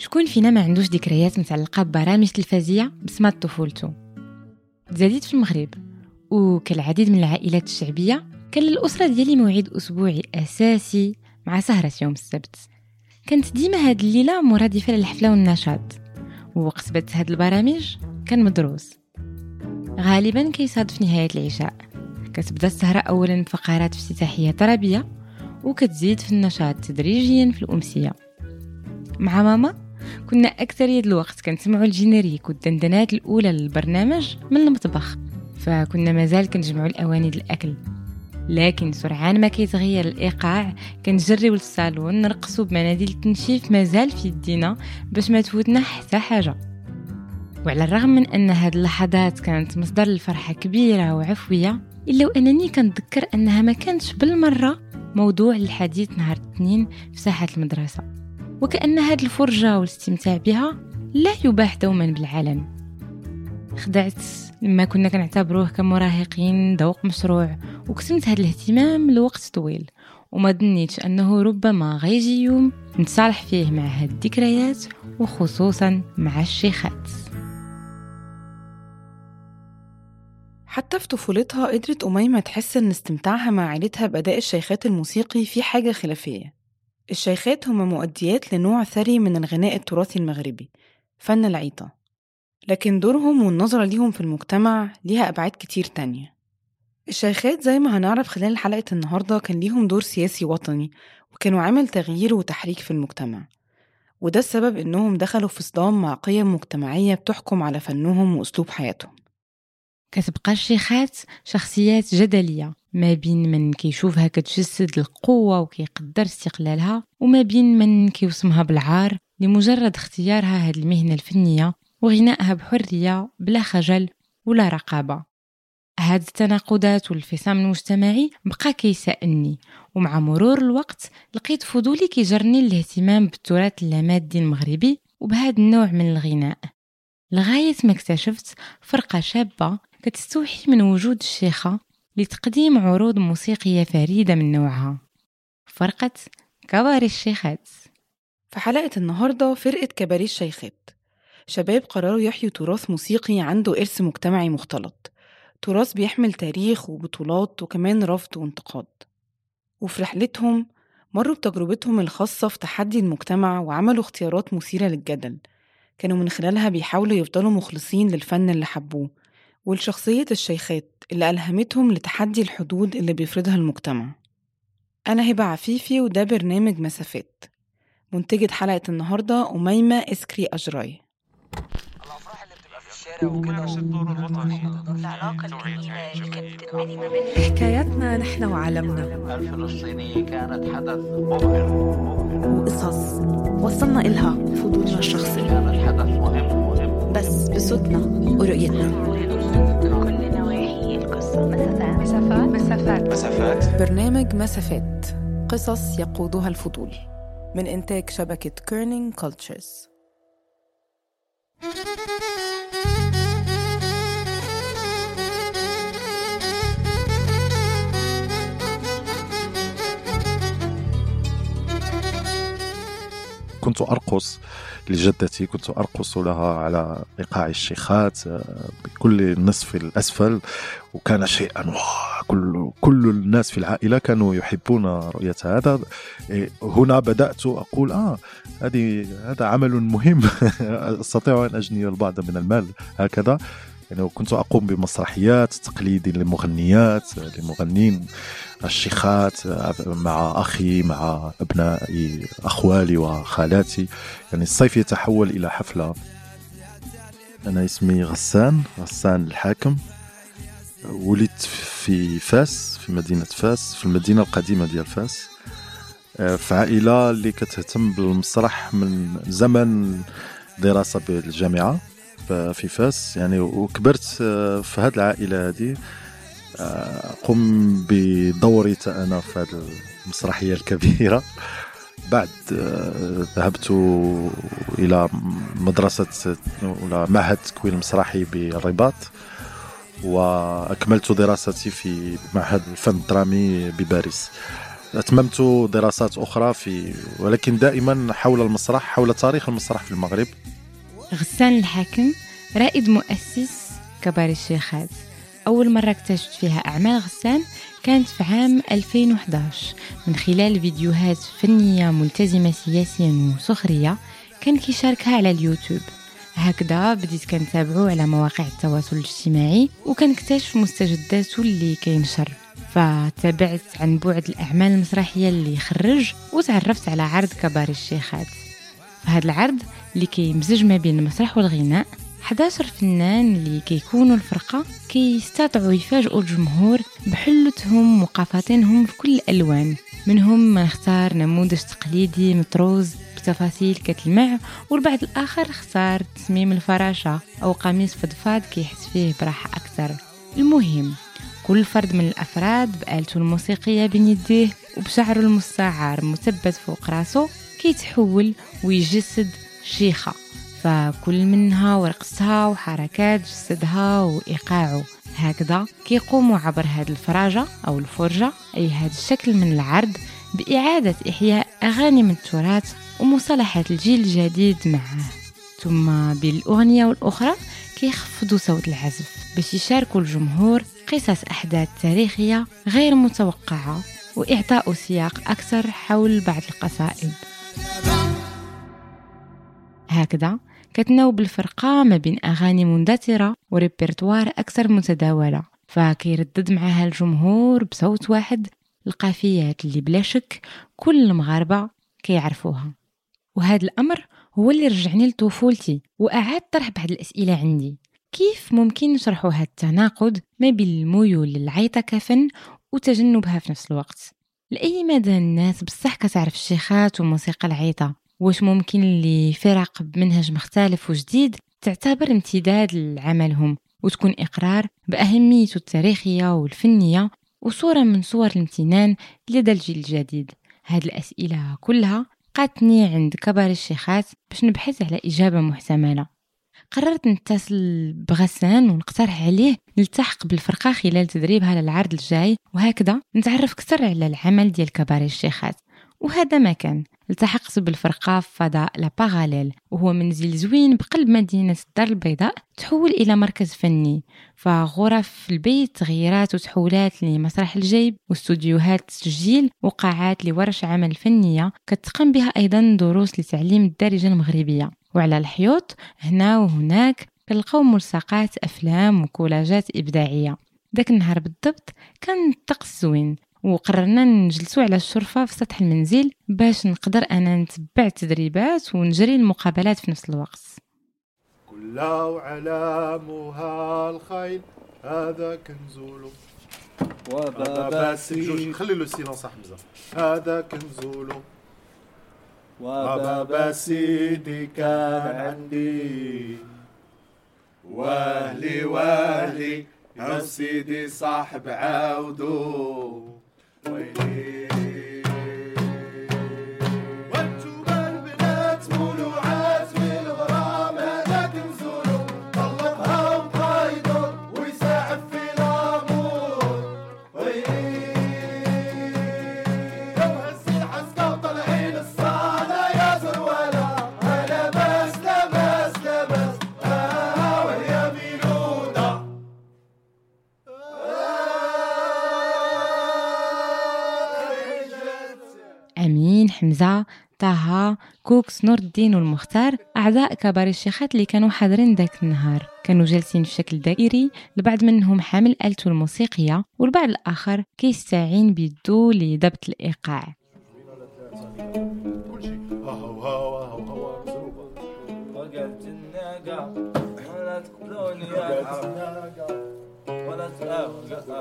شكون فينا ما عندوش ذكريات متعلقة ببرامج تلفزية بسمة طفولته؟ تزاديت في المغرب وكالعديد من العائلات الشعبية كان للأسرة ديالي موعد أسبوعي أساسي مع سهرة يوم السبت. كانت ديما هاد الليلة مرادفة للحفلة والنشاط ووقت بدت هاد البرامج كان مدروس. غالبا كيصادف نهاية العشاء. كتبدأ السهرة أولا بفقرات افتتاحية طربية وكتزيد في النشاط تدريجيا في الأمسية. مع ماما كنا أكثرية الوقت. كنسمعوا ال générique والدندنات الأولى للبرنامج من المطبخ فكنا مازال كنجمعوا الأواني الأكل. لكن سرعان ما كيتغير الإيقاع كنجريو للصالون نرقصوا بمناديل التنشيف مازال في يدينا باش ما تفوتنا حتى حاجة. وعلى الرغم من أن هاد اللحظات كانت مصدر للفرحة كبيرة وعفوية إلا وأنني كنتذكر أنها ما كانتش بالمرة موضوع للحديث نهار الاثنين في ساحة المدرسة. وكأن هاد الفرجة والاستمتاع بها لا يباح دوما بالعلن خدعت لما كنا كنعتبروه كمراهقين ذوق مشروع وكتمت هذا الاهتمام لوقت طويل. وما ظنيتش أنه ربما غيجي يوم نتصالح فيه مع هاد الذكريات وخصوصا مع الشيخات. حتى في طفولتها قدرت أميمة تحس إن استمتاعها مع عيلتها بأداء الشيخات الموسيقي في حاجة خلافية. الشيخات هما مؤديات لنوع ثري من الغناء التراثي المغربي فن العيطة. لكن دورهم والنظرة ليهم في المجتمع ليها أبعاد كتير تانية. الشيخات زي ما هنعرف خلال حلقة النهاردة كان ليهم دور سياسي وطني وكانوا عامل تغيير وتحريك في المجتمع. وده السبب إنهم دخلوا في صدام مع قيم مجتمعية بتحكم على فنهم وأسلوب حياتهم. كتبقى الشيخات شخصيات جدلية. ما بين من كيشوفها كتجسد القوة وكيقدر استقلالها وما بين من كيوصمها بالعار لمجرد اختيارها هذه المهنة الفنية وغنائها بحرية بلا خجل ولا رقابة. هاد التناقضات والانفصام المجتمعي بقى كيسألني ومع مرور الوقت لقيت فضولي كيجرني الاهتمام بالتراث اللامادي المغربي وبهذا النوع من الغناء. لغاية ما اكتشفت فرقة شابة كتستوحي من وجود الشيخة لتقديم عروض موسيقية فريدة من نوعها. فرقة كبار الشيخات. في حلقة النهاردة فرقة كباريه الشيخات. شباب قرروا يحيوا تراث موسيقي عنده إرث مجتمعي مختلط. تراث بيحمل تاريخ وبطولات وكمان رفض وانتقاد. وفي رحلتهم مروا بتجربتهم الخاصة في تحدي المجتمع وعملوا اختيارات مثيرة للجدل. كانوا من خلالها بيحاولوا يفضلوا مخلصين للفن اللي حبوه. ولشخصية الشيخات اللي ألهمتهم لتحدي الحدود اللي بيفرضها المجتمع. أنا هبة عفيفي وده برنامج مسافات. منتجة حلقة النهاردة أميمة إسكري أجراي. اللي بتبقى في الشارع وكده. العلاقة الجميلة اللي كانت ما بين حكاياتنا نحن وعالمنا. الفلسطيني كانت حدث مبهر. وقصص وصلنا إلها. بفضولنا الشخصي. كانت حدث مهم. بس بصوتنا ورؤيتنا. كل نواحي القصة مسافات. مسافات مسافات مسافات برنامج مسافات. قصص يقودها الفضول. من إنتاج شبكة Kerning Cultures كنت أرقص. لجدتي كنت أرقص لها على إيقاع الشيخات آه، بكل النصف الأسفل وكان شيئا كل كل الناس في العائلة كانوا يحبون رؤية هذا. إيه، هنا بدأت أقول آه هذه هذا عمل مهم. أستطيع أن أجني البعض من المال. هكذا. يعني كنت أقوم بمسرحيات تقليدي للمغنيات لمغنين الشيخات مع أخي مع أبناء أخوالي وخالاتي. يعني الصيف يتحول إلى حفلة. أنا اسمي غسان غسان الحاكم. ولدت في فاس في مدينة فاس في المدينة القديمة ديال فاس. في عائلة اللي كتهتم بالمسرح من زمن دراسة بالجامعة. في فاس. يعني وكبرت آه، في هذه العائلة هذه آه، قم بدوري تا أنا في هذه المسرحية الكبيرة. بعد آه، ذهبت إلى مدرسة ولا معهد التكوين المسرحي بالرباط وأكملت دراستي في معهد الفن الدرامي بباريس. أتممت دراسات أخرى في ولكن دائما حول المسرح حول تاريخ المسرح في المغرب. غسان الحاكم رائد مؤسس كبار الشيخات. أول مرة اكتشفت فيها أعمال غسان كانت في عام 2011 من خلال فيديوهات فنية ملتزمة سياسيا وسخرية كان كيشاركها على اليوتيوب. هكذا بديت كنتابعو على مواقع التواصل الاجتماعي وكنكتشف مستجداته اللي كينشر. فتابعت عن بعد الأعمال المسرحية اللي خرج وتعرفت على عرض كبار الشيخات. في هذا العرض اللي كيمزج ما بين المسرح والغناء. 11 فنان اللي كيكونوا الفرقة كيستطيعوا يفاجئوا الجمهور بحلتهم وقفاتينهم في كل الألوان. منهم ما نختار نموذج تقليدي مطروز بتفاصيل كتلمع والبعض الآخر اختار تصميم الفراشة أو قميص فضفاض كيحس فيه براحة أكثر. المهم كل فرد من الأفراد بآلته الموسيقية بين يديه وبشعره المستعار مثبت فوق راسه كيتحول ويجسد شيخة. فكل منها ورقصها وحركات جسدها وإيقاعه. هكذا كيقوموا عبر هذه الفراجة أو الفرجة أي هذا الشكل من العرض بإعادة إحياء أغاني من التراث ومصطلحات الجيل الجديد معه. ثم بين الأغنية والأخرى كيخفضوا صوت العزف باش يشاركوا الجمهور قصص أحداث تاريخية غير متوقعة وإعطاء سياق أكثر حول بعض القصائد. هكذا كتناوب الفرقة ما بين أغاني مندثرة وريبرتوار أكثر متداولة فكيردد معها الجمهور بصوت واحد. القافيات اللي بلا شك كل المغاربة كيعرفوها. وهذا الأمر هو اللي رجعني لطفولتي وأعاد طرح بعض الأسئلة عندي. كيف ممكن نشرحوا هذا التناقض ما بين الميول للعيطة كفن وتجنبها في نفس الوقت؟ لأي مدى الناس بصح كتعرف الشيخات وموسيقى العيطة؟ واش ممكن اللي فرق بمنهج مختلف وجديد تعتبر امتداد لعملهم وتكون إقرار بأهميته التاريخية والفنية وصورة من صور الامتنان لدى الجيل الجديد. هاد الأسئلة كلها قاتني عند كبار الشيخات باش نبحث على إجابة محتملة. قررت نتصل بغسان ونقترح عليه نلتحق بالفرقة خلال تدريبها للعرض الجاي وهكذا نتعرف أكثر على العمل ديال كبار الشيخات. وهذا ما كان. التحقت بالفرقة في فضاء لا باراليل وهو منزل زوين بقلب مدينة الدار البيضاء تحول إلى مركز فني. فغرف البيت تغييرات وتحولات لمسرح الجيب واستوديوهات تسجيل وقاعات لورش عمل فنية. كتقام بها أيضا دروس لتعليم الدارجة المغربية. وعلى الحيوط هنا وهناك كنلقاو ملصقات أفلام وكولاجات إبداعية. ذاك النهار بالضبط كان الطقس زوين. وقررنا نجلسوا على الشرفة في سطح المنزل باش نقدر أنا نتبع التدريبات ونجري المقابلات في نفس الوقت. كلا وعلامها الخيل هذا كنزول وبابا سيدي خلي له سيلونس حمزه هذا كنزول وبابا سيدي كان عندي. وأهلي وأهلي يا سيدي صاحب عاودو. Waiting. حمزة طه كوكس نور الدين والمختار أعضاء كباري الشيخات اللي كانوا حاضرين ذاك النهار كانوا جالسين في شكل دائري البعض منهم حامل آلته الموسيقية والبعض الآخر كيستعين بيدو لضبط الإيقاع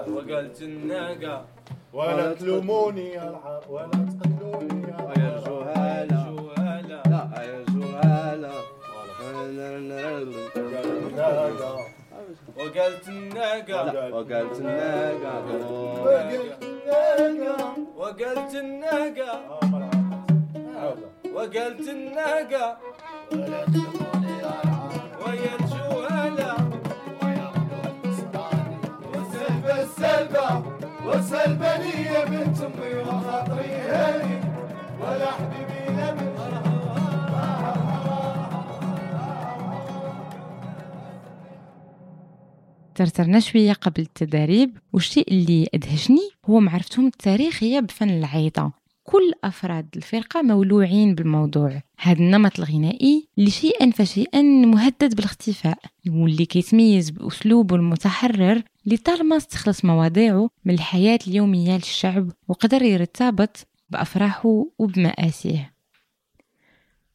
وقلت الناقة ولا ولا الناقة ولا تلوموني يا العار ولا تقتلوني يا يا جهالة. لا يا جهالة. وقلت الناقة وقلت الناقة وقلت الناقة وقلت الناقة ويا والسلبانية بنت أمي وخاطري هاني ولا حبيبي ترترنا شوية قبل التدريب والشيء اللي أدهشني هو معرفتهم التاريخية بفن العيطة. كل أفراد الفرقة مولوعين بالموضوع. هذا النمط الغنائي اللي شيئا فشيئا مهدد بالاختفاء واللي كيتميز بأسلوبه المتحرر اللي طالما استخلص مواضيعه من الحياة اليومية للشعب وقدر يرتبط بأفراحه وبمآسيه.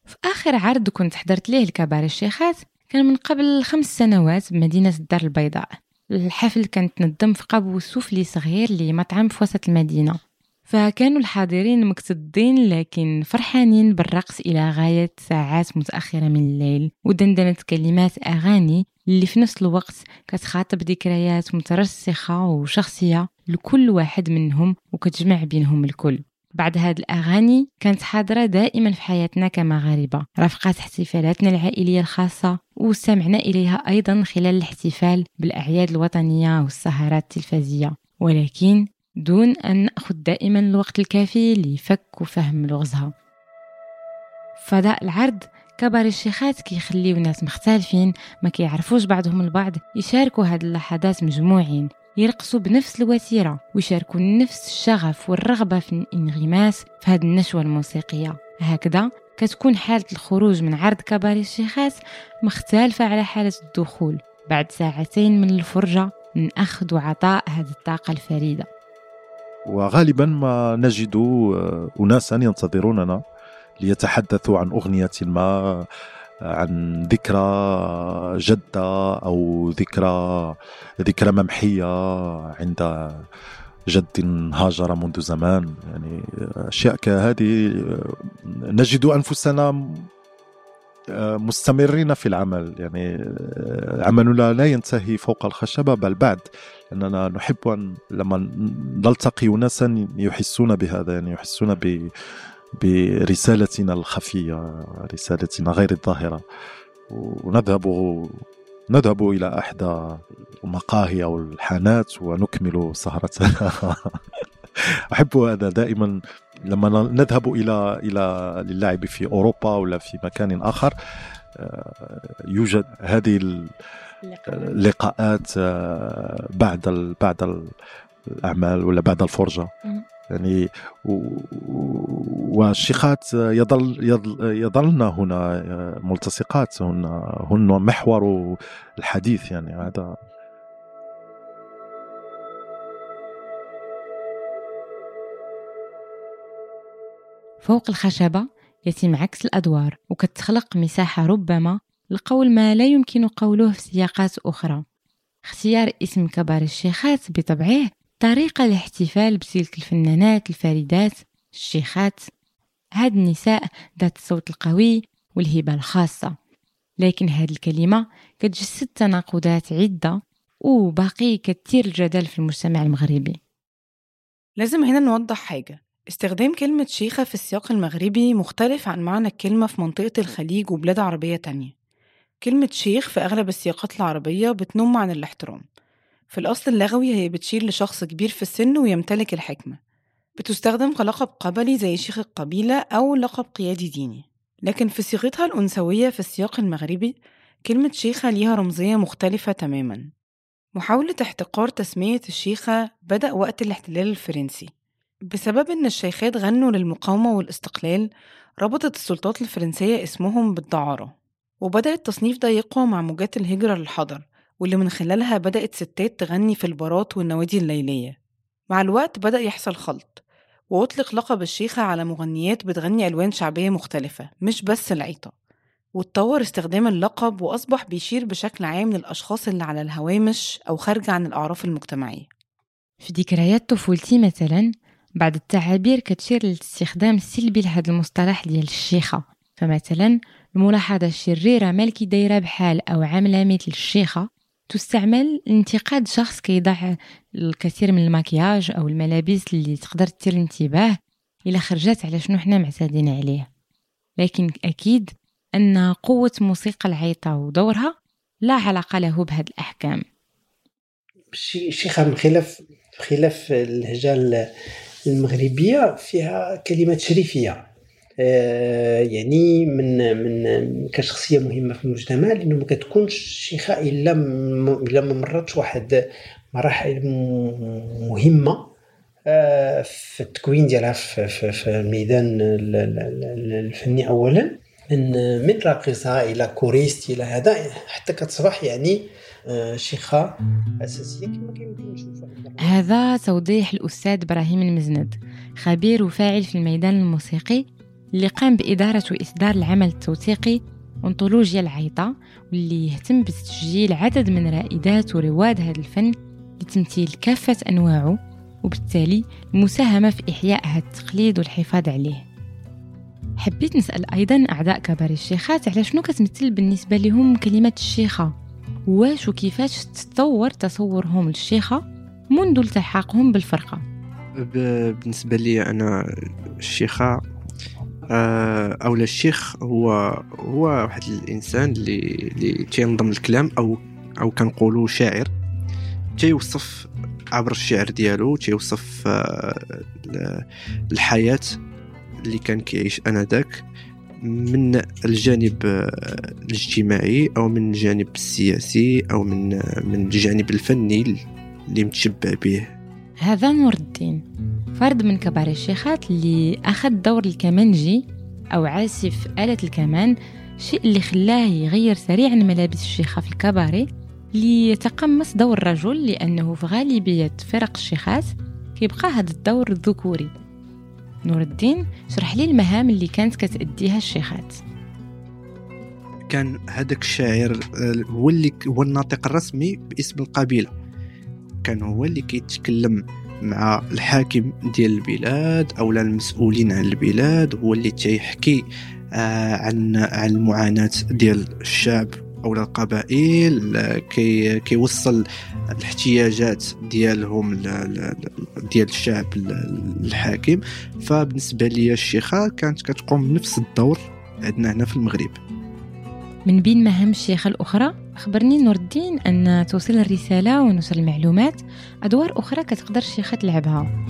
في آخر عرض كنت حضرت ليه الكبار الشيخات كان من قبل خمس سنوات بمدينة الدار البيضاء. الحفل كان تنظم في قبو سفلي صغير لمطعم في وسط المدينة. فكانوا الحاضرين مكتظين لكن فرحانين بالرقص إلى غاية ساعات متأخرة من الليل. ودندنت كلمات أغاني اللي في نفس الوقت كتخاطب ذكريات مترسخة وشخصية لكل واحد منهم وكتجمع بينهم الكل. بعد هاد الأغاني كانت حاضرة دائما في حياتنا كمغاربة. رافقات احتفالاتنا العائلية الخاصة واستمعنا إليها أيضا خلال الاحتفال بالأعياد الوطنية والسهرات التلفزية. ولكن دون أن نأخذ دائما الوقت الكافي لفك وفهم لغزها. فضاء العرض كبار الشيخات كيخليو ناس مختلفين ما كيعرفوش بعضهم البعض يشاركوا هاد اللحظات مجموعين يرقصوا بنفس الوتيرة ويشاركوا نفس الشغف والرغبة في الانغماس في هاد النشوة الموسيقية. هكذا كتكون حالة الخروج من عرض كبار الشيخات مختلفة على حالة الدخول. بعد ساعتين من الفرجة من أخذ وعطاء هذه الطاقة الفريدة. وغالبا ما نجد آه، أناسا ينتظروننا ليتحدثوا عن أغنية ما عن ذكرى جدة أو ذكرى ذكرى ممحية عند جد هاجر منذ زمان. يعني أشياء كهذه آه، نجد أنفسنا آه، مستمرين في العمل. يعني آه، عملنا لا ينتهي فوق الخشبة بل بعد. أننا نحب أن لما نلتقي أناسا يحسون بهذا يعني يحسون ب برسالتنا الخفية رسالتنا غير الظاهرة. ونذهب نذهب إلى إحدى المقاهي أو الحانات ونكمل سهرتنا. أحب هذا دائما لما نذهب إلى إلى للعب في أوروبا ولا في مكان آخر آه، يوجد هذه ال- اللقاءات. آه، بعد بعد ال- الأعمال ولا بعد الفرجة. مم. يعني والشيخات يظل يظل يظلن هنا ملتصقات هن هن محور الحديث يعني. هذا فوق الخشبة يتم عكس الأدوار وكتخلق مساحة ربما لقول ما لا يمكن قوله في سياقات أخرى. اختيار اسم كبار الشيخات بطبعه طريقة لاحتفال بتلك الفنانات الفريدات الشيخات. هاد النساء ذات الصوت القوي والهبة الخاصة. لكن هاد الكلمة كتجسد تناقضات عدة وباقي كثير الجدل في المجتمع المغربي. لازم هنا نوضح حاجة. استخدام كلمة شيخة في السياق المغربي مختلف عن معنى الكلمة في منطقة الخليج وبلاد عربية تانية. كلمة شيخ في أغلب السياقات العربية بتنم عن الاحترام. في الأصل اللغوي هي بتشير لشخص كبير في السن ويمتلك الحكمة. بتستخدم كلقب قبلي زي شيخ القبيلة أو لقب قيادي ديني. لكن في صيغتها الأنثوية في السياق المغربي كلمة شيخة ليها رمزية مختلفة تماما. محاولة احتقار تسمية الشيخة بدأ وقت الاحتلال الفرنسي. بسبب إن الشيخات غنوا للمقاومة والاستقلال ربطت السلطات الفرنسية اسمهم بالدعارة وبدأ التصنيف ده يقوى مع موجات الهجرة للحضر واللي من خلالها بدأت ستات تغني في البارات والنوادي الليلية. مع الوقت بدأ يحصل خلط وأطلق لقب الشيخة على مغنيات بتغني ألوان شعبية مختلفة مش بس العيطة. واتطور استخدام اللقب وأصبح بيشير بشكل عام للأشخاص اللي على الهوامش أو خارجة عن الأعراف المجتمعية. في ذكريات طفولتي مثلا بعض التعابير كتشير للاستخدام السلبي لهذا المصطلح ديال الشيخة. فمثلا الملاحظة الشريرة مالكي دايرة بحال أو عاملة مثل الشيخة تستعمل لانتقاد شخص كيضع الكثير من المكياج أو الملابس اللي تقدر تثير الانتباه إلى خرجت على شنو حنا معتادين عليه. لكن أكيد أن قوة موسيقى العيطة ودورها لا علاقة له بهذه الأحكام. شي شيخة من خلاف بخلاف اللهجة المغربية فيها كلمات شريفية. آه، يعني من من كشخصية مهمة في المجتمع لأنه ما كتكونش شيخة إلا إلا ما واحد مراحل مهمة آه، في التكوين ديالها في, الميدان الفني اولا من من راقصه إلى كوريست إلى هذا حتى كتصبح يعني شيخة أساسية كما كيمكن هذا توضيح الأستاذ إبراهيم المزند خبير وفاعل في الميدان الموسيقي اللي قام بإدارة وإصدار العمل التوثيقي أنطولوجيا العيطة واللي يهتم بتسجيل عدد من رائدات ورواد هذا الفن لتمثيل كافة أنواعه وبالتالي المساهمة في إحياء هذا التقليد والحفاظ عليه. حبيت نسأل أيضا أعضاء كبار الشيخات على شنو كتمثل بالنسبة لهم كلمة الشيخة؟ واش وكيفاش تطور تصورهم للشيخة منذ التحاقهم بالفرقة؟ بالنسبة لي أنا الشيخة آه، اولا الشيخ هو هو واحد الإنسان اللي اللي تينظم الكلام أو أو كنقولوا شاعر. تيوصف عبر الشعر ديالو تيوصف آه، الحياة اللي كان كيعيش آنذاك. من الجانب آه، الاجتماعي أو من الجانب السياسي أو من من الجانب الفني اللي متشبع به. هذا نور الدين فرد من كبار الشيخات اللي أخذ دور الكمانجي أو عازف آلة الكمان شيء اللي خلاه يغير سريعا ملابس الشيخة في الكباري ليتقمص دور الرجل لأنه في غالبية فرق الشيخات كيبقى هذا الدور الذكوري. نور الدين شرح لي المهام اللي كانت كتأديها الشيخات. كان هذاك الشاعر آه، هو اللي هو الناطق الرسمي باسم القبيلة. كان هو اللي كيتكلم مع الحاكم ديال البلاد أو المسؤولين عن البلاد هو اللي تيحكي آه عن عن المعاناه ديال الشعب. أو القبائل كي كيوصل الاحتياجات ديالهم ديال الشعب الحاكم. فبالنسبة لي الشيخة كانت كتقوم بنفس الدور عندنا هنا في المغرب. من بين مهام الشيخة الأخرى أخبرني نور الدين أن توصيل الرسالة ونشر المعلومات أدوار أخرى كتقدر الشيخة تلعبها.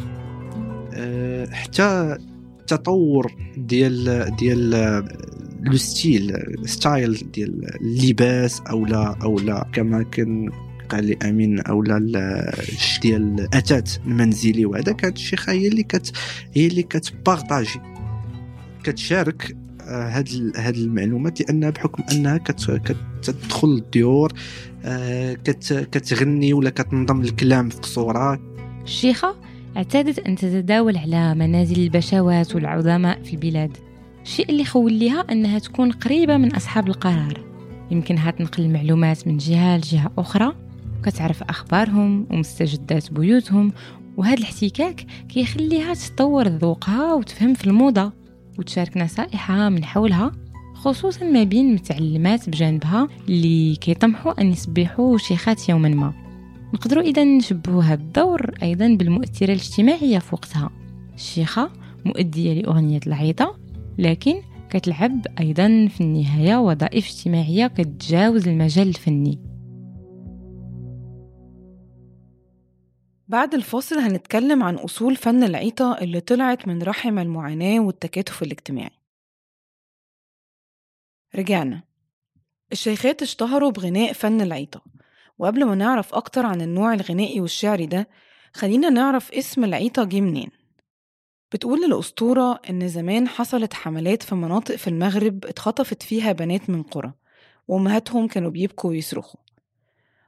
أه حتى التطور ديال ديال le style style ديال اللباس أو لا أو لا. كما كان قال لي أمين أو لا ديال الاثاث المنزلي وهذا كانت الشيخه هي اللي كت هي اللي كتبارطاجي كتشارك هاد هاد المعلومات. لانها بحكم أنها كتدخل الديور آه، كتغني ولا كتنظم الكلام في قصورها الشيخة اعتادت أن تتداول على منازل البشوات والعظماء في البلاد. الشيء اللي خول لها أنها تكون قريبة من أصحاب القرار. يمكنها تنقل المعلومات من جهة لجهة أخرى وكتعرف أخبارهم ومستجدات بيوتهم وهذا الاحتكاك كيخليها تطور ذوقها وتفهم في الموضة وتشارك نصائحها من حولها خصوصا ما بين متعلمات بجانبها اللي كيطمحوا أن يصبحوا شيخات يوما ما. نقدروا إذا نشبهوا هذا الدور أيضا بالمؤثرة الاجتماعية في وقتها. الشيخة مؤدية لأغنية العيطة لكن كتلعب أيضا في النهاية وظائف اجتماعية كتجاوز المجال الفني. بعد الفاصل هنتكلم عن أصول فن العيطة اللي طلعت من رحم المعاناة والتكاتف الاجتماعي. رجعنا. الشيخات اشتهروا بغناء فن العيطة. وقبل ما نعرف أكتر عن النوع الغنائي والشعري ده خلينا نعرف اسم العيطة جه منين. بتقول الأسطورة إن زمان حصلت حملات في مناطق في المغرب اتخطفت فيها بنات من قرى وأمهاتهم كانوا بيبكوا ويصرخوا.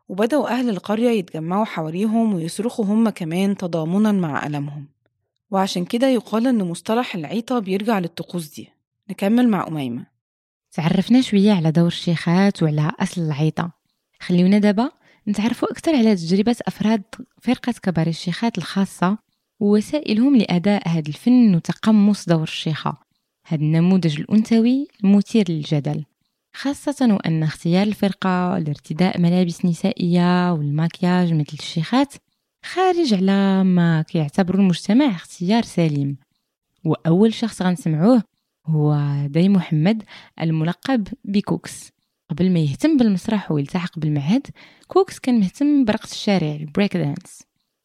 وبدأوا أهل القرية يتجمعوا حواليهم ويصرخوا هم كمان تضامنا مع ألمهم. وعشان كده يقال إن مصطلح العيطة بيرجع للطقوس دي. نكمل مع أميمة. تعرفنا شوية على دور الشيخات وعلى أصل العيطة. خليونا دابا نتعرفوا أكثر على تجربة أفراد فرقة كبار الشيخات الخاصة ووسائلهم لأداء هذا الفن وتقمص دور الشيخة هذا النموذج الأنثوي المثير للجدل خاصة وأن اختيار الفرقة لارتداء ملابس نسائية والماكياج مثل الشيخات خارج على ما كيعتبر المجتمع اختيار سليم. وأول شخص غنسمعوه هو داي محمد الملقب بكوكس. قبل ما يهتم بالمسرح ويلتحق بالمعهد كوكس كان مهتم برقص الشارع ال break dance.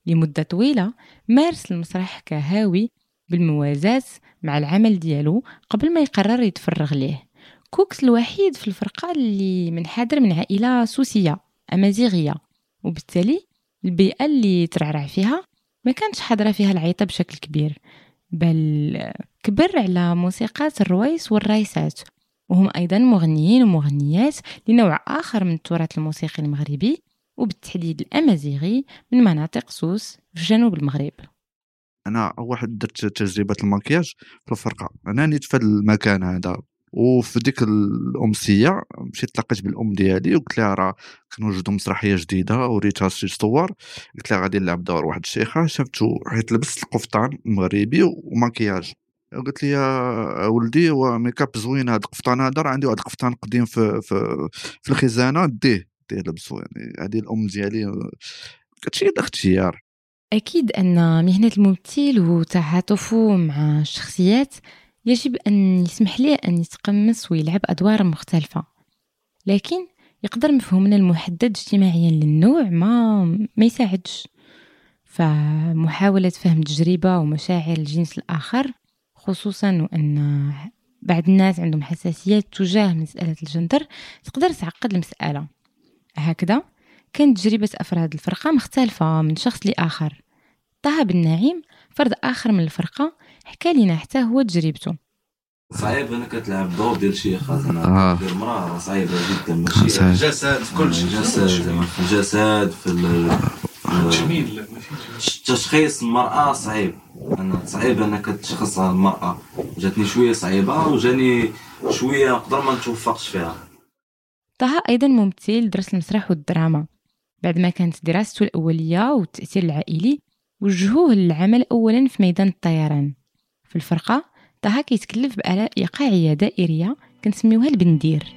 لمدة طويلة مارس المسرح كهاوي بالموازاة مع العمل ديالو قبل ما يقرر يتفرغ ليه. كوكس الوحيد في الفرقة اللي منحدر من عائلة سوسية أمازيغية. وبالتالي البيئة اللي ترعرع فيها ما كانتش حاضرة فيها العيطة بشكل كبير بل كبر على موسيقات الرويس والرايسات. وهم أيضا مغنيين ومغنيات لنوع آخر من التراث الموسيقي المغربي. وبالتحديد الأمازيغي من مناطق سوس في جنوب المغرب. اول واحد درت تجربة المكياج في الفرقة. أنا نيت في المكان هذا وفي ديك الأمسية مشيت تلاقيت بالأم ديالي وقلت لها راه كنوجدوا مسرحية جديدة وريتها شي صور. قلت لها غادي نلعب دور واحد الشيخة. شفتو حيت لبست القفطان المغربي ومكياج. قلت لي ولدي هو ميكاب زوين هذا القفطان هذا راه عندي واحد القفطان قديم في في, في الخزانة ديه. لبسو يعني هذه الأم ديالي كتشي اختيار أكيد أن مهنة الممثل وتعاطفه مع الشخصيات يجب أن يسمح له أن يتقمص ويلعب أدوار مختلفة لكن يقدر مفهومنا المحدد اجتماعيا للنوع ما ما يساعدش. فمحاولة فهم تجربة ومشاعر الجنس الآخر خصوصا وأن بعض الناس عندهم حساسيات تجاه مسألة الجندر تقدر تعقد المسألة. هكذا. كانت تجربة أفراد الفرقة مختلفة من شخص لآخر. طه بن نعيم فرد آخر من الفرقة حكى لنا حتى هو تجربته. صعيب إنك تلعب دور ديال شيخ آه. أنا دير مرأة راه صعيبه جدا. ماشي صعيب. الجسد في كل شيء. الجسد زعما في الجسد في ال- التجميل تشخيص المرأة صعيب. أنا صعيب أنك تشخص المرأة. جاتني شوية صعيبة وجاني شوية نقدر ما نتوفقش فيها. طه أيضا ممثل درس المسرح والدراما. بعد ما كانت دراسته الأولية والتأثير العائلي وجهوه للعمل أولا في ميدان الطيران. في الفرقة طه كيتكلف بآلة إيقاعية دائرية كنسميوها البندير.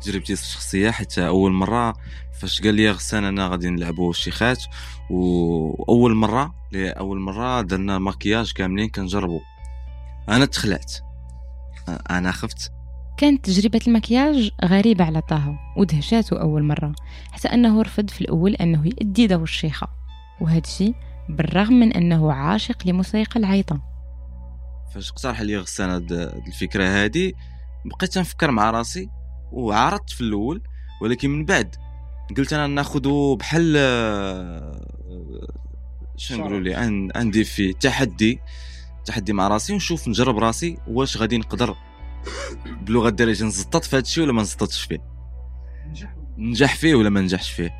تجربتي الشخصية حتى أول مرة؟ فاش قال لي غسان أنا غادي نلعبوا الشيخات وأول مرة لأول مرة درنا ماكياج كاملين كنجربوا أنا تخلعت. أنا خفت. كانت تجربة المكياج غريبة على طه ودهشاته أول مرة حتى أنه رفض في الأول أنه يؤدي دور الشيخة وهذا الشيء بالرغم من أنه عاشق لموسيقى العيطة. فاش اقترح لي غسان هاد الفكرة هادي بقيت نفكر مع راسي وعرضت في الأول ولكن من بعد قلت أنا ناخدو بحال آه، شنو نقولوا لي عن عن ديفي تحدي تحدي مع راسي ونشوف نجرب راسي واش غادي نقدر بلغة الدارجه نزطط في هادشي ولا ما نزططش فيه؟ ننجح فيه ولا ما ننجحش فيه؟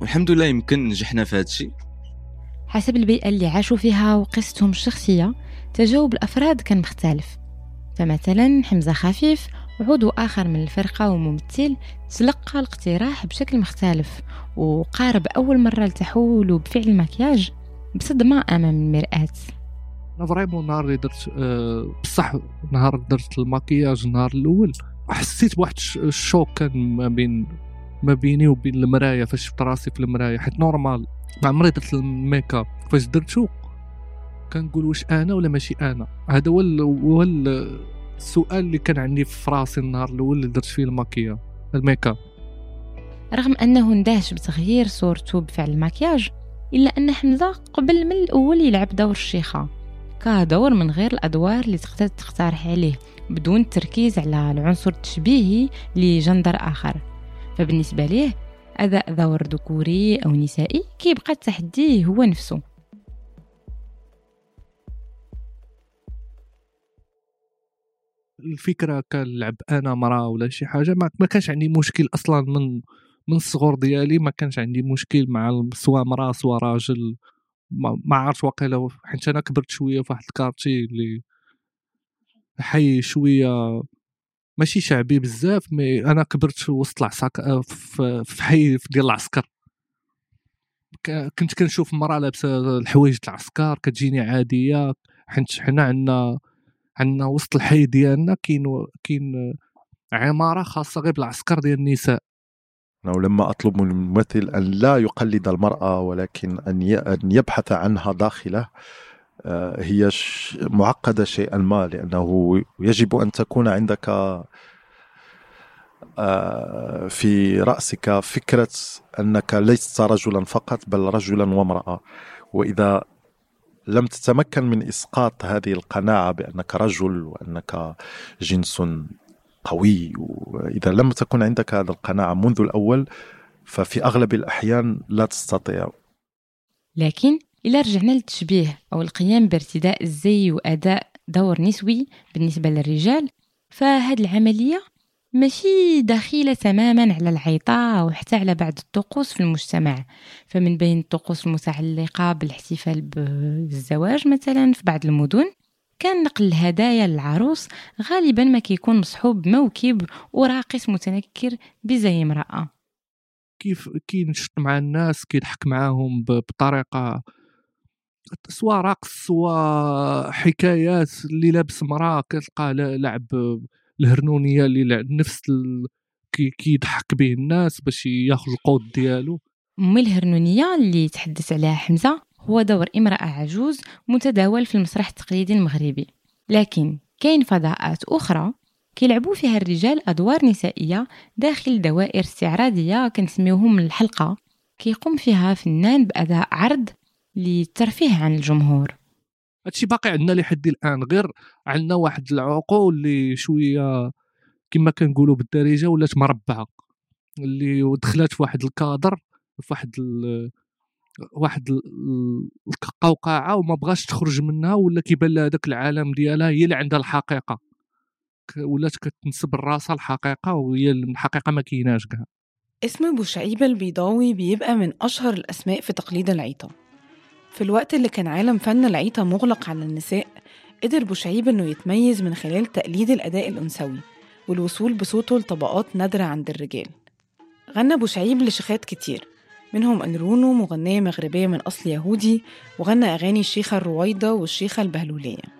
والحمد لله يمكن نجحنا في هادشي. حسب البيئة اللي عاشوا فيها وقصتهم الشخصية تجاوب الأفراد كان مختلف. فمثلا حمزة خفيف عضو آخر من الفرقة وممثل تلقى الاقتراح بشكل مختلف وقارب أول مرة لتحوله بفعل المكياج بصدمة أمام المرآة. أنا vraiment نهار اللي درت آه، بصح نهار درت الماكياج النهار الأول حسيت بواحد ال ch- ال choc كان ما بين ما بيني وبين المرايه فاش شفت راسي في المرايه حيت normal ما عمري درت ال make up فاش درتو كنقول واش أنا ولا ماشي أنا؟ هذا هو هو ال- السؤال اللي كان عندي في راسي النهار الأول اللي درت فيه الماكياج ال make up. رغم أنه اندهش بتغيير صورته بفعل المكياج إلا أن حمزة قبل من الأول يلعب دور الشيخة. كدور من غير الأدوار اللي تقدر تقترح عليه بدون التركيز على العنصر التشبيهي لجندر آخر. فبالنسبة ليه أداء دور ذكوري أو نسائي كيبقى التحدي هو نفسه. الفكرة كنلعب أنا مراه ولا شي حاجة ما كانش عندي مشكل أصلا من من الصغر ديالي ما كانش عندي مشكل مع سواء مراه سواء راجل ما, عرفت واقيلا حيت أنا كبرت شوية في واحد الكارتي اللي حي شوية ماشي شعبي بزاف مي أنا كبرت وسط العساكر في في حي ديال العسكر. كنت كنشوف مرأة لابسة الحوايج د العسكر كتجيني عادية حيت حنا عندنا عندنا وسط الحي ديالنا كاين كاين عمارة خاصة غير بالعسكر ديال النساء. أنه لما أطلب من الممثل أن لا يقلد المرأة ولكن أن يبحث عنها داخله آه، هي معقدة شيئا ما لأنه يجب أن تكون عندك آه، في رأسك فكرة أنك لست رجلا فقط بل رجلا وامرأة. وإذا لم تتمكن من إسقاط هذه القناعة بأنك رجل وأنك جنس قوي. وإذا لم تكن عندك هذه القناعة منذ الأول ففي أغلب الأحيان لا تستطيع. لكن إلا رجعنا للتشبيه أو القيام بارتداء الزي وأداء دور نسوي بالنسبة للرجال فهاد العملية ماشي دخيلة تماما على العيطة أو حتى على بعض الطقوس في المجتمع. فمن بين الطقوس المتعلقة بالاحتفال بالزواج مثلا في بعض المدن كان نقل الهدايا للعروس غالبا ما كيكون مصحوب بموكب وراقص متنكر بزي امرأة. كيف كينشط مع الناس كيضحك معاهم بطريقة سواء رقص سواء حكايات اللي لابس مراه كتلقاه لا- لعب الهرنونية اللي لعب نفس ال... كي كيضحك به الناس باش ياخذ القوت ديالو. أم الهرنونية اللي تحدث عليها حمزة؟ هو دور امرأة عجوز متداول في المسرح التقليدي المغربي لكن كاين فضاءات أخرى كيلعبوا فيها الرجال أدوار نسائية داخل دوائر استعراضية كنسميوهم الحلقة كيقوم فيها فنان بأداء عرض للترفيه عن الجمهور هادشي باقي عندنا لحد الآن غير عندنا واحد العقول اللي شوية كما كنقولوا بالدارجة ولات مربعة اللي دخلات في واحد الكادر في واحد. واحد ال- القوقعة وما بغاش تخرج منها ولا كيبان لها داك العالم ديالها هي اللي عندها الحقيقة. ولات كتنسب راسها الحقيقة وهي الحقيقة ما كايناش كاع. اسم بوشعيبة البيضاوي بيبقى من أشهر الأسماء في تقليد العيطة. في الوقت اللي كان عالم فن العيطة مغلق على النساء قدر بوشعيب إنه يتميز من خلال تقليد الأداء الأنثوي والوصول بصوته لطبقات نادرة عند الرجال. غنى بوشعيب لشيخات كتير منهم أنرونو مغنية مغربية من أصل يهودي وغنى أغاني الشيخة الرويضة والشيخة البهلولية.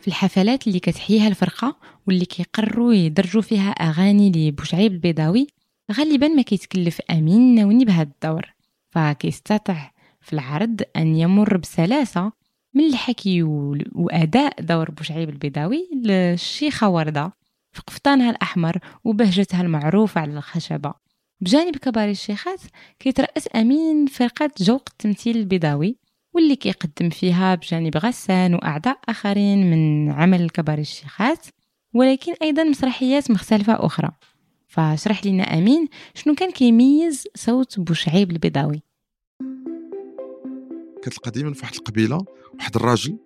في الحفلات اللي كتحييها الفرقة واللي كيقرروا يدرجوا فيها أغاني لبوشعيب البيضاوي غالبا ما كيتكلف أمين ناوني بهذا الدور. فكيستطيع في العرض أن يمر بسلاسة من الحكي وأداء دور بوشعيب البيضاوي للشيخة وردة في قفطانها الأحمر وبهجتها المعروفة على الخشبة. بجانب كبار الشيخات كيترأس أمين فرقة جوق التمثيل البيضاوي. واللي كيقدم فيها بجانب غسان وأعضاء آخرين من عمل كبار الشيخات ولكن أيضا مسرحيات مختلفة أخرى. فاشرح لنا أمين شنو كان كيميز صوت بوشعيب البيضاوي. كتلقى ديما في واحد القبيلة واحد الراجل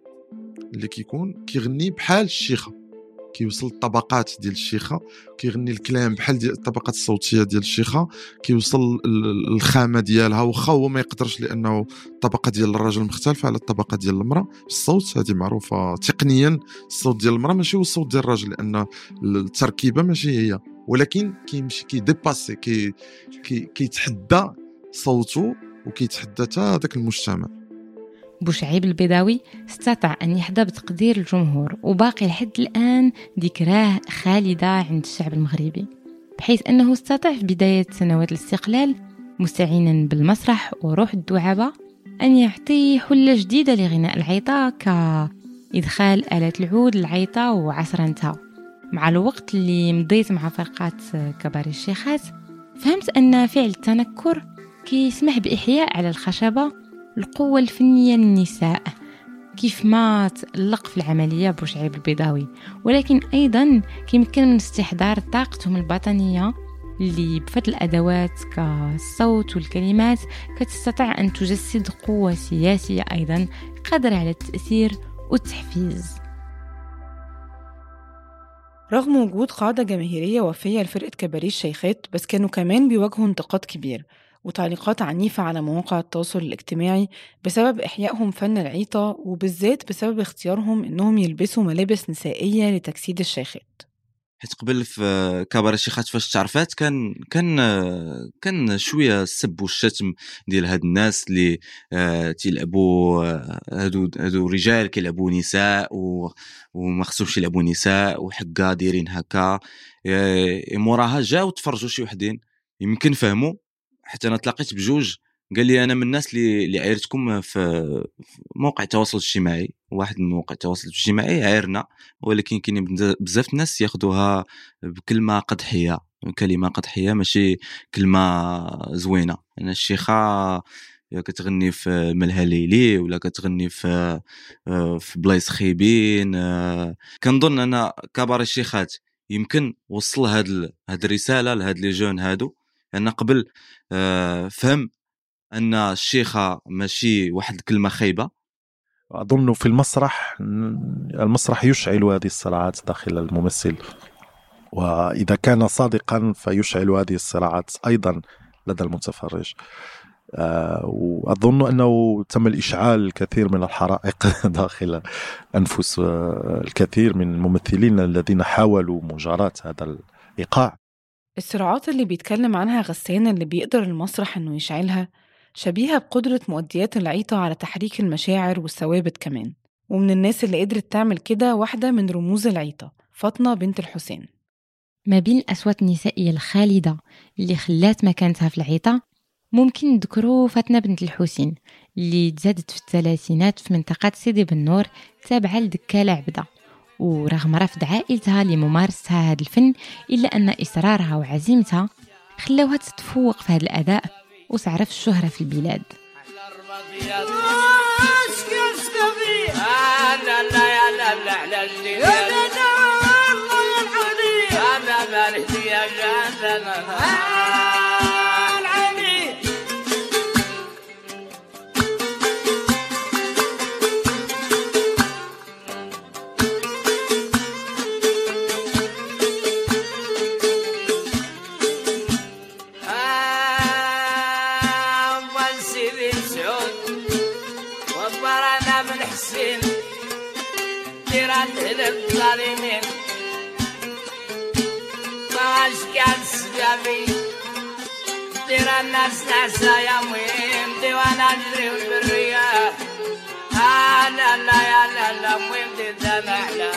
اللي كيكون كيغني بحال الشيخة. كيوصل الطبقات ديال الشيخة كيغني الكلام بحال ديال الطبقات الصوتية ديال الشيخة كيوصل ال- الخامة ديالها واخا هو ما يقدرش لأنه الطبقه ديال الرجل مختلفة على الطبقة ديال المرأة. الصوت هذه معروفة تقنيا الصوت ديال المرأة ماشي هو الصوت ديال الراجل لأن التركيبة ماشي هي. ولكن كيمشي كيديباسي كي كي كيتحدى صوته وكيتحدى حتى المجتمع. بوشعيب البيضاوي استطاع أن يحظى بتقدير الجمهور وباقي لحد الآن ذكراه خالدة عند الشعب المغربي بحيث أنه استطاع في بداية سنوات الاستقلال مستعينا بالمسرح وروح الدعابة أن يعطي حلة جديدة لغناء العيطة كإدخال آلة العود للعيطة وعصرنتها مع الوقت اللي مضيت مع فرقات كبار الشيخات فهمت أن فعل التنكر كيسمح بإحياء على الخشبة القوة الفنية للنساء. كيف ما تألق في العملية بوشعيب البيضاوي. ولكن أيضا كيمكن من استحضار طاقتهم الباطنية اللي بفضل الأدوات كالصوت والكلمات كتستطيع أن تجسد قوة سياسية أيضا قادرة على التأثير والتحفيز. رغم وجود قاعدة جماهيرية وفية لفرقة كباريه الشيخات بس كانوا كمان بيواجهوا انتقاد كبير. وتعليقات عنيفة على مواقع التواصل الاجتماعي بسبب إحيائهم فن العيطة وبالذات بسبب اختيارهم إنهم يلبسوا ملابس نسائية لتجسيد الشيخات. حيت قبل في كبار الشيخات فاش تعرفات كان كان كان شوية السب والشتم ديال هاد الناس اللي آه، تيلعبوا آه، هادو هادو رجال كيلعبوا نساء وما خصهمش يلعبوا نساء وحكا دايرين هكا آه، موراها جاو تفرجوا شي وحدين. يمكن فهموا. حتى أنا تلاقيت بجوج قال لي أنا من الناس اللي اللي عايرتكم في موقع التواصل الاجتماعي واحد من مواقع التواصل الاجتماعي عايرنا ولكن كاين بزاف الناس ياخذوها بكلمة قدحية كلمة قدحية ماشي كلمة زوينة أنا الشيخة كتغني في الملهى ليلي ولا كتغني في في بلايص خايبين كنظن أنا كبار الشيخات يمكن وصل هاد هاد الرسالة لهاد لي جون هادو. لأن قبل آه، فهم أن الشيخه ماشي واحد الكلمة خايبة. أظن في المسرح المسرح يشعل هذه الصراعات داخل الممثل. وإذا كان صادقا فيشعل هذه الصراعات أيضا لدى المتفرج. آه، وأظن أنه تم الإشعال الكثير من الحرائق داخل انفس آه، الكثير من الممثلين الذين حاولوا مجاراة هذا الإيقاع. الصراعات اللي بيتكلم عنها غسان اللي بيقدر المسرح إنه يشعلها شبيهة بقدرة مؤديات العيطة على تحريك المشاعر والثوابت كمان. ومن الناس اللي قدرت تعمل كده واحدة من رموز العيطة فاطمة بنت الحسين. ما بين الأصوات النسائية الخالدة اللي خلات مكانتها في العيطة ممكن نذكروا فاطمة بنت الحسين اللي تزادت في الثلاثينات في منطقة سيدي بن تابعة لدكالة عبدة. ورغم رفض عائلتها لممارسة هذا الفن إلا أن إصرارها وعزيمتها خلاوها تتفوق في هذا الأداء وتعرف الشهرة في البلاد. الظالمين طاش كان سجابي دير الناس ناسا يا مهم ديوانا نجري بالرياح آه لا لا يا لا لا مهم دي دمع لا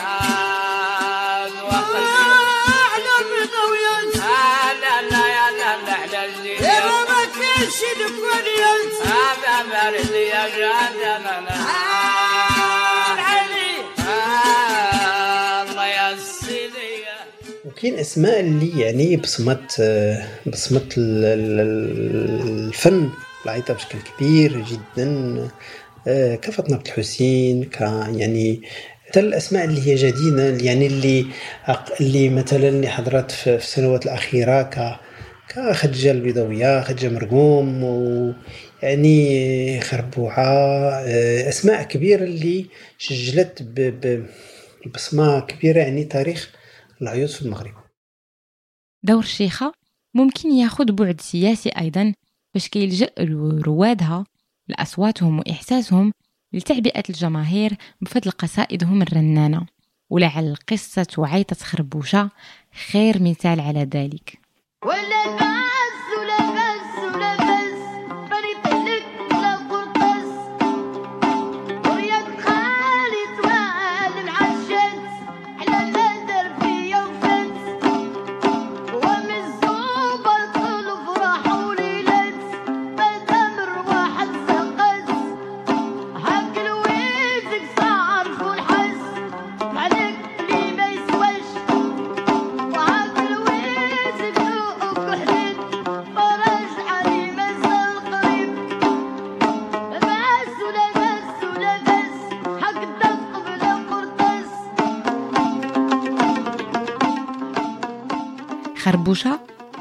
شي دكوني انت هذا برد يا جاندنا وكاين اسماء اللي يعني بصمت بصمت الفن. العيطة بشكل كبير جدا. كفاطمه بنت الحسين ك يعني حتى الأسماء اللي هي جديدة يعني اللي اللي مثلا اللي حضرت في السنوات الأخيرة ك كخدجه البيضاوية خدجة مرقوم ويعني خربوعه أسماء كبيرة اللي سجلت ببصمه كبيرة يعني تاريخ العيوط في المغرب. دور الشيخة ممكن ياخد بعد سياسي أيضا باش كيلجأ روادها لأصواتهم وإحساسهم لتعبئة الجماهير بفضل قصائدهم الرنانة. ولعل قصة وعيطة خربوشة خير مثال على ذلك.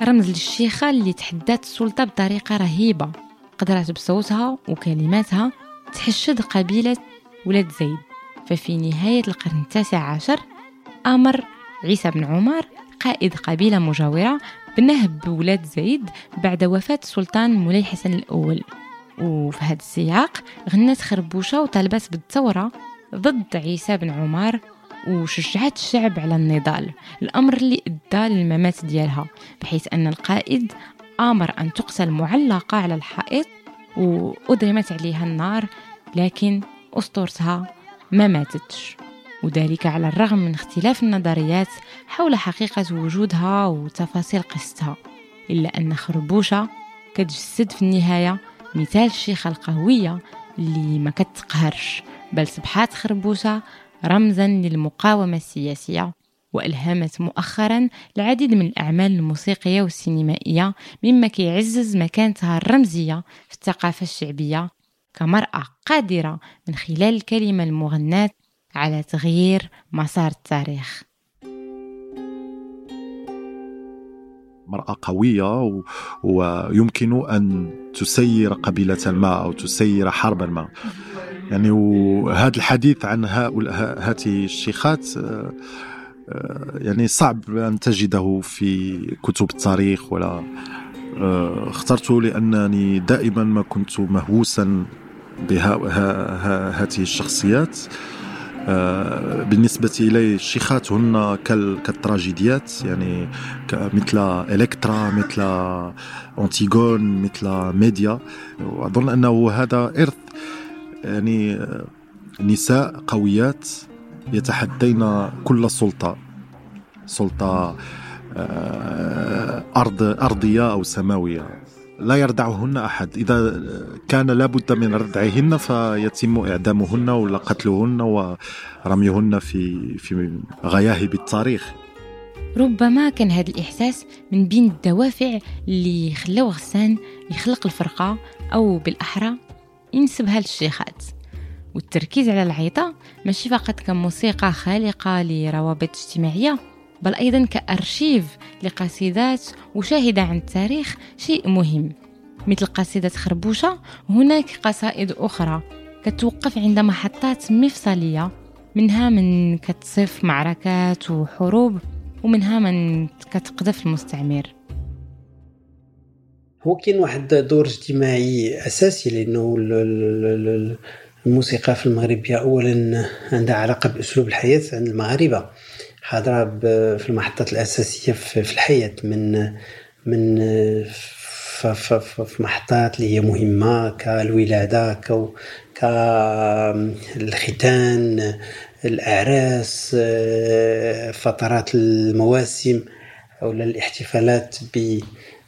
رمز للشيخة اللي تحدات السلطة بطريقة رهيبة. قدرت بصوتها وكلماتها تحشد قبيلة ولاد زيد. ففي نهاية القرن التاسع عشر أمر عيسى بن عمر قائد قبيلة مجاورة بنهب بولاد زيد بعد وفاة السلطان مولاي حسن الأول. وفي هذا السياق غنت خربوشة وطالبت بالثورة ضد عيسى بن عمر وشجعت الشعب على النضال. الأمر اللي أدى للممات ديالها بحيث أن القائد آمر أن تقتل معلقة على الحائط وأضرمت عليها النار لكن أسطورتها ما ماتتش. وذلك على الرغم من اختلاف النظريات حول حقيقة وجودها وتفاصيل قصتها. إلا أن خربوشة كتجسد في النهاية مثال الشيخة القوية اللي ما كتقهرش. بل سبحات خربوشة رمزا للمقاومة السياسية وألهمت مؤخرا العديد من الأعمال الموسيقية والسينمائية مما كيعزز مكانتها الرمزية في الثقافة الشعبية كمرأة قادرة من خلال الكلمة المغناة على تغيير مسار التاريخ. مرأة قوية. ويمكن أن تسير قبيلة ما أو تسير حربا ما يعني وهذا الحديث عن هؤلاء هذه الشيخات آه، آه، يعني صعب أن تجده في كتب التاريخ ولا آه، اخترته لأنني دائما ما كنت مهووسا بهذه الشخصيات بالنسبة إلي الشيخات هن كالتراجيديات يعني مثل إلكترا مثل أنتيغون مثل ميديا. وأظن أنه هذا إرث يعني نساء قويات يتحدين كل سلطة سلطة أرض أرضية أو سماوية. لا يردعهن أحد. إذا كان لابد من ردعهن فيتم إعدامهن ولا قتلهن ورميهن في في غياهب التاريخ. ربما كان هذا الإحساس من بين الدوافع اللي خلاو غسان يخلق الفرقة أو بالأحرى ينسبها للشيخات والتركيز على العيطة ماشي فقط كموسيقى خالقة لروابط اجتماعية بل أيضا كأرشيف لقصيدات وشاهدة عن التاريخ شيء مهم. مثل قصيدة خربوشة هناك قصائد أخرى كتوقف عند محطات مفصلية منها من كتصف معركات وحروب ومنها من كتقذف المستعمر. هو كاين واحد دور اجتماعي أساسي لأنه الموسيقى في المغرب اولا عندها علاقة بأسلوب الحياة عند المغاربة. حاضره في المحطات الأساسية في الحياة من من في محطات اللي هي مهمة كالولاده كالختان الأعراس فترات المواسم أو الاحتفالات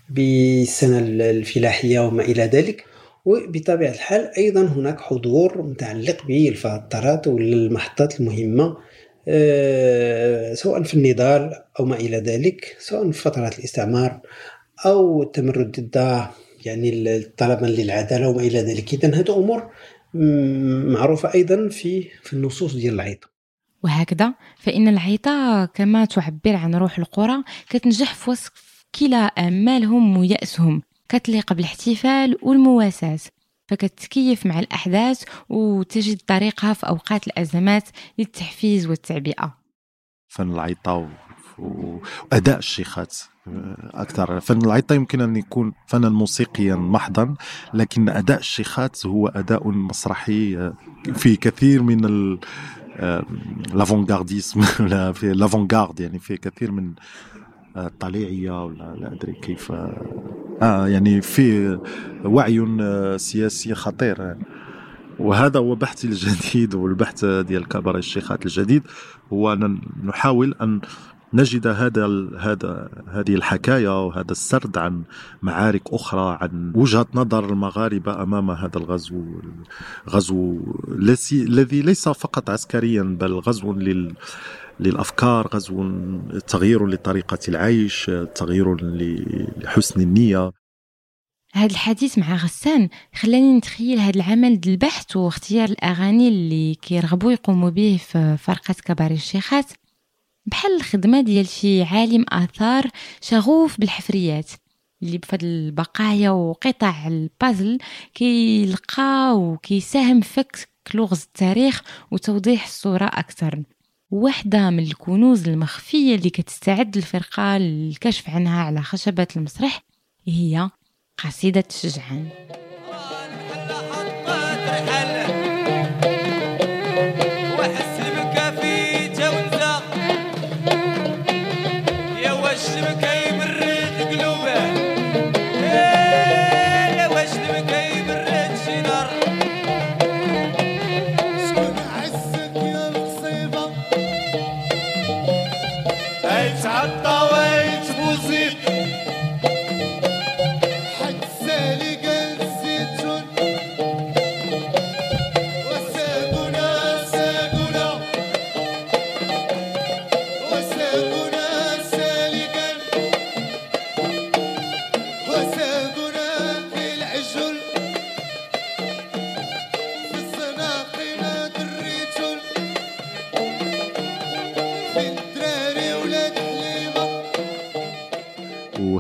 بالسنه الفلاحية وما إلى ذلك. وبطبيعة الحال أيضا هناك حضور متعلق بالفترات والمحطات المهمة آه، سواء في النضال أو ما إلى ذلك سواء في فترات الاستعمار أو التمرد ضد يعني الطلبا للعدالة وما إلى ذلك. إذا هذه أمور معروفة أيضا في في النصوص ديال العيطة وهكذا فإن العيطة كما تعبر عن روح القرى كتنجح في وصف كلا آمالهم ويأسهم كتليق بالاحتفال والمواساة. فكتكيف مع الأحداث وتجد طريقها في أوقات الأزمات للتحفيز والتعبئة. فن العيطة وأداء الشيخات أكثر. فن العيطة يمكن أن يكون فنا موسيقيا محضا لكن أداء الشيخات هو أداء مسرحي في كثير من ال لافونغارديسم في لافونغارد يعني في كثير من الطليعيه ولا لا أدري كيف آه يعني في وعي سياسي خطير. وهذا هو بحثي الجديد والبحث ديال كبار الشيخات الجديد هو أن نحاول أن نجد هذا هذا هذه الحكاية وهذا السرد عن معارك أخرى عن وجهة نظر المغاربة أمام هذا الغزو غزو الذي ليس فقط عسكريا بل غزو لل للأفكار غزو تغيير لطريقة العيش تغيير لحسن النية. هذا الحديث مع غسان خلاني نتخيل هذا العمل البحث واختيار الأغاني اللي كيرغبوا يقوموا به في فرقة كبار الشيخات. بحال الخدمة ديال شي عالم آثار شغوف بالحفريات اللي بفضل البقايا وقطع البازل كيلقى وكيساهم فك لغز التاريخ وتوضيح الصورة أكثر. واحدة من الكنوز المخفية اللي كتستعد الفرقة للكشف عنها على خشبة المسرح هي قصيدة الشجعان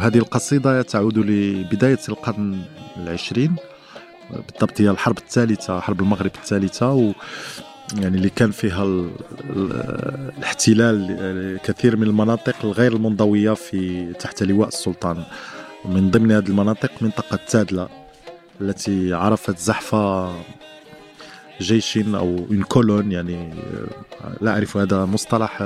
وهذه القصيدة تعود لبداية القرن العشرين بالضبط هي الحرب الثالثة حرب المغرب الثالثة و يعني اللي كان فيها ال- ال- الاحتلال لكثير من المناطق الغير المنضوية في تحت لواء السلطان. ومن ضمن هذه المناطق منطقة تادلة التي عرفت زحف جيش أو كولون يعني لا أعرف هذا مصطلح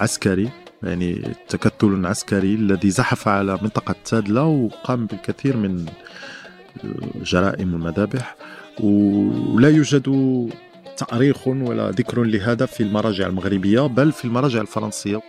عسكري. يعني تكتل عسكري الذي زحف على منطقة تادلة وقام بالكثير من جرائم المذابح ولا يوجد تأريخ ولا ذكر لهذا في المراجع المغربية بل في المراجع الفرنسية.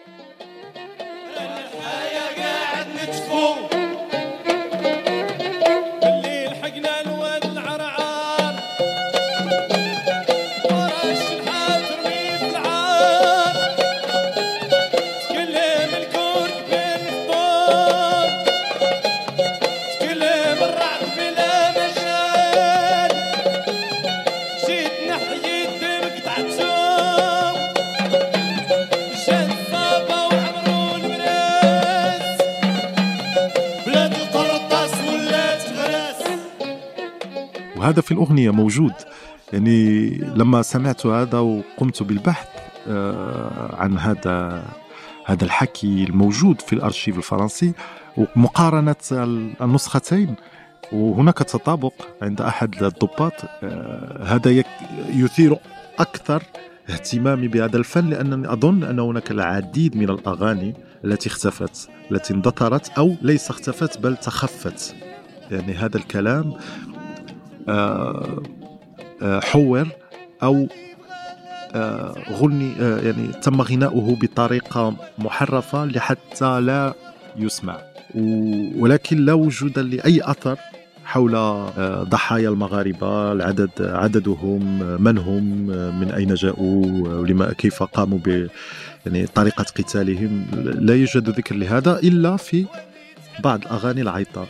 وهذا في الأغنية موجود. يعني لما سمعت هذا وقمت بالبحث آه، عن هذا هذا الحكي الموجود في الأرشيف الفرنسي ومقارنة النسختين وهناك تطابق عند أحد الضباط آه، هذا يثير أكثر اهتمامي بهذا الفن لأنني أظن أن هناك العديد من الأغاني التي اختفت التي اندثرت أو ليس اختفت بل تخفت. يعني هذا الكلام حور أو آه، غني آه، يعني تم غناؤه بطريقة محرفة لحتى لا يسمع. ولكن لا وجود لأي أثر حول آه، ضحايا المغاربة العدد عددهم آه، من هم آه، من أين جاءوا آه، ولما كيف قاموا ب يعني طريقة قتالهم. لا يوجد ذكر لهذا إلا في بعض الاغاني العيطة.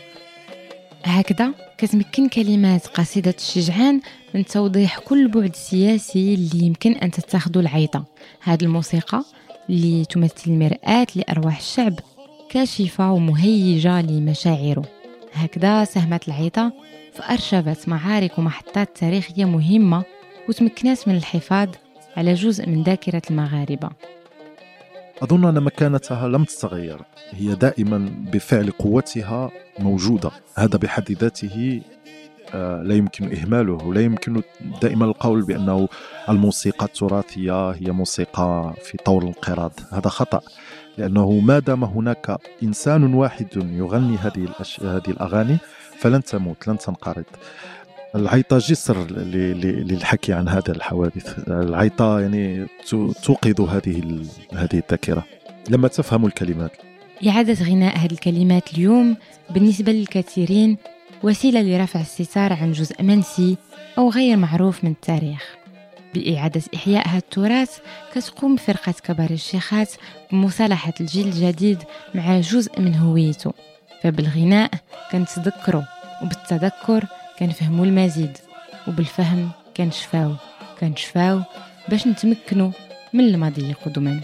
هكذا كتمكن كلمات قصيدة الشجعان من توضيح كل بعد سياسي اللي يمكن أن تتخذه العيطة. هذه الموسيقى اللي تمثل مرآة لأرواح الشعب كاشفة ومهيجة لمشاعره. هكذا ساهمت العيطة في أرشفة معارك ومحطات تاريخية مهمة وتمكنت من الحفاظ على جزء من ذاكرة المغاربة. أظن أن مكانتها لم تتغير. هي دائما بفعل قوتها موجودة. هذا بحد ذاته آه، لا يمكن إهماله. لا يمكن دائما القول بأنه الموسيقى التراثية هي موسيقى في طور الانقراض هذا خطأ لأنه ما دام هناك إنسان واحد يغني هذه. هذه الأغاني فلن تموت لن تنقرض. العيطة جسر للحكي عن هذا الحوادث. العيطة يعني تو- توقظ هذه هذه الذاكرة. لما تفهم الكلمات. إعادة غناء هذه الكلمات اليوم بالنسبة للكثيرين وسيلة لرفع الستار عن جزء منسي أو غير معروف من التاريخ. بإعادة إحياء هذا التراث كتقوم فرقة كبار الشيخات بمصالحة الجيل الجديد مع جزء من هويته. فبالغناء كنتذكروا وبالتذكر كنفهموا المزيد وبالفهم كنشفاو كنشفاو باش نتمكنوا من الماضي قدما.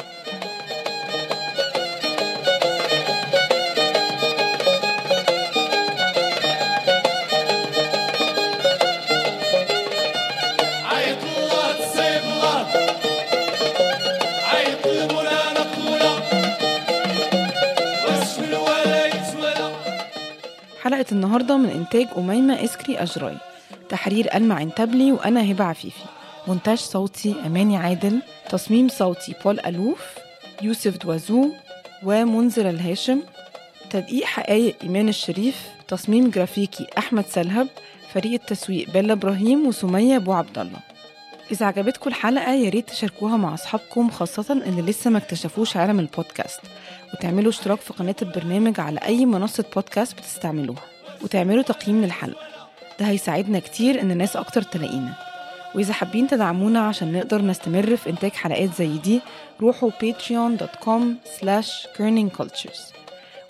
حلقة النهاردة من إنتاج أميمة إسكري أجراي. تحرير ألمع عنتبلي وأنا هبة عفيفي. مونتاج صوتي أماني عادل. تصميم صوتي بول ألوف يوسف دوازو ومنذر الهاشم. تدقيق حقائق إيمان الشريف. تصميم جرافيكي أحمد سلهب. فريق التسويق بيلا إبراهيم وسمية أبو عبد الله. إذا عجبتكم الحلقة يا ريت تشاركوها مع أصحابكم خاصة اللي لسه ما اكتشفوش عالم البودكاست. وتعملوا اشتراك في قناة البرنامج على أي منصة بودكاست بتستعملوها. وتعملوا تقييم للحلقة ده هيساعدنا كتير إن ناس أكتر تلاقينا. وإذا حابين تدعمونا عشان نقدر نستمر في إنتاج حلقات زي دي روحوا patreon.com slash kerningcultures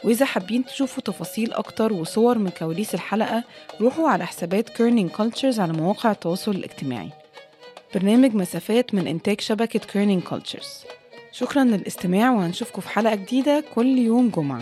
وإذا حابين تشوفوا تفاصيل أكتر وصور من كواليس الحلقة روحوا على حسابات Kerning Cultures على مواقع التواصل الاجتماعي. برنامج مسافات من إنتاج شبكة Kerning Cultures شكرا للاستماع وهنشوفكم في حلقة جديدة كل يوم جمعة.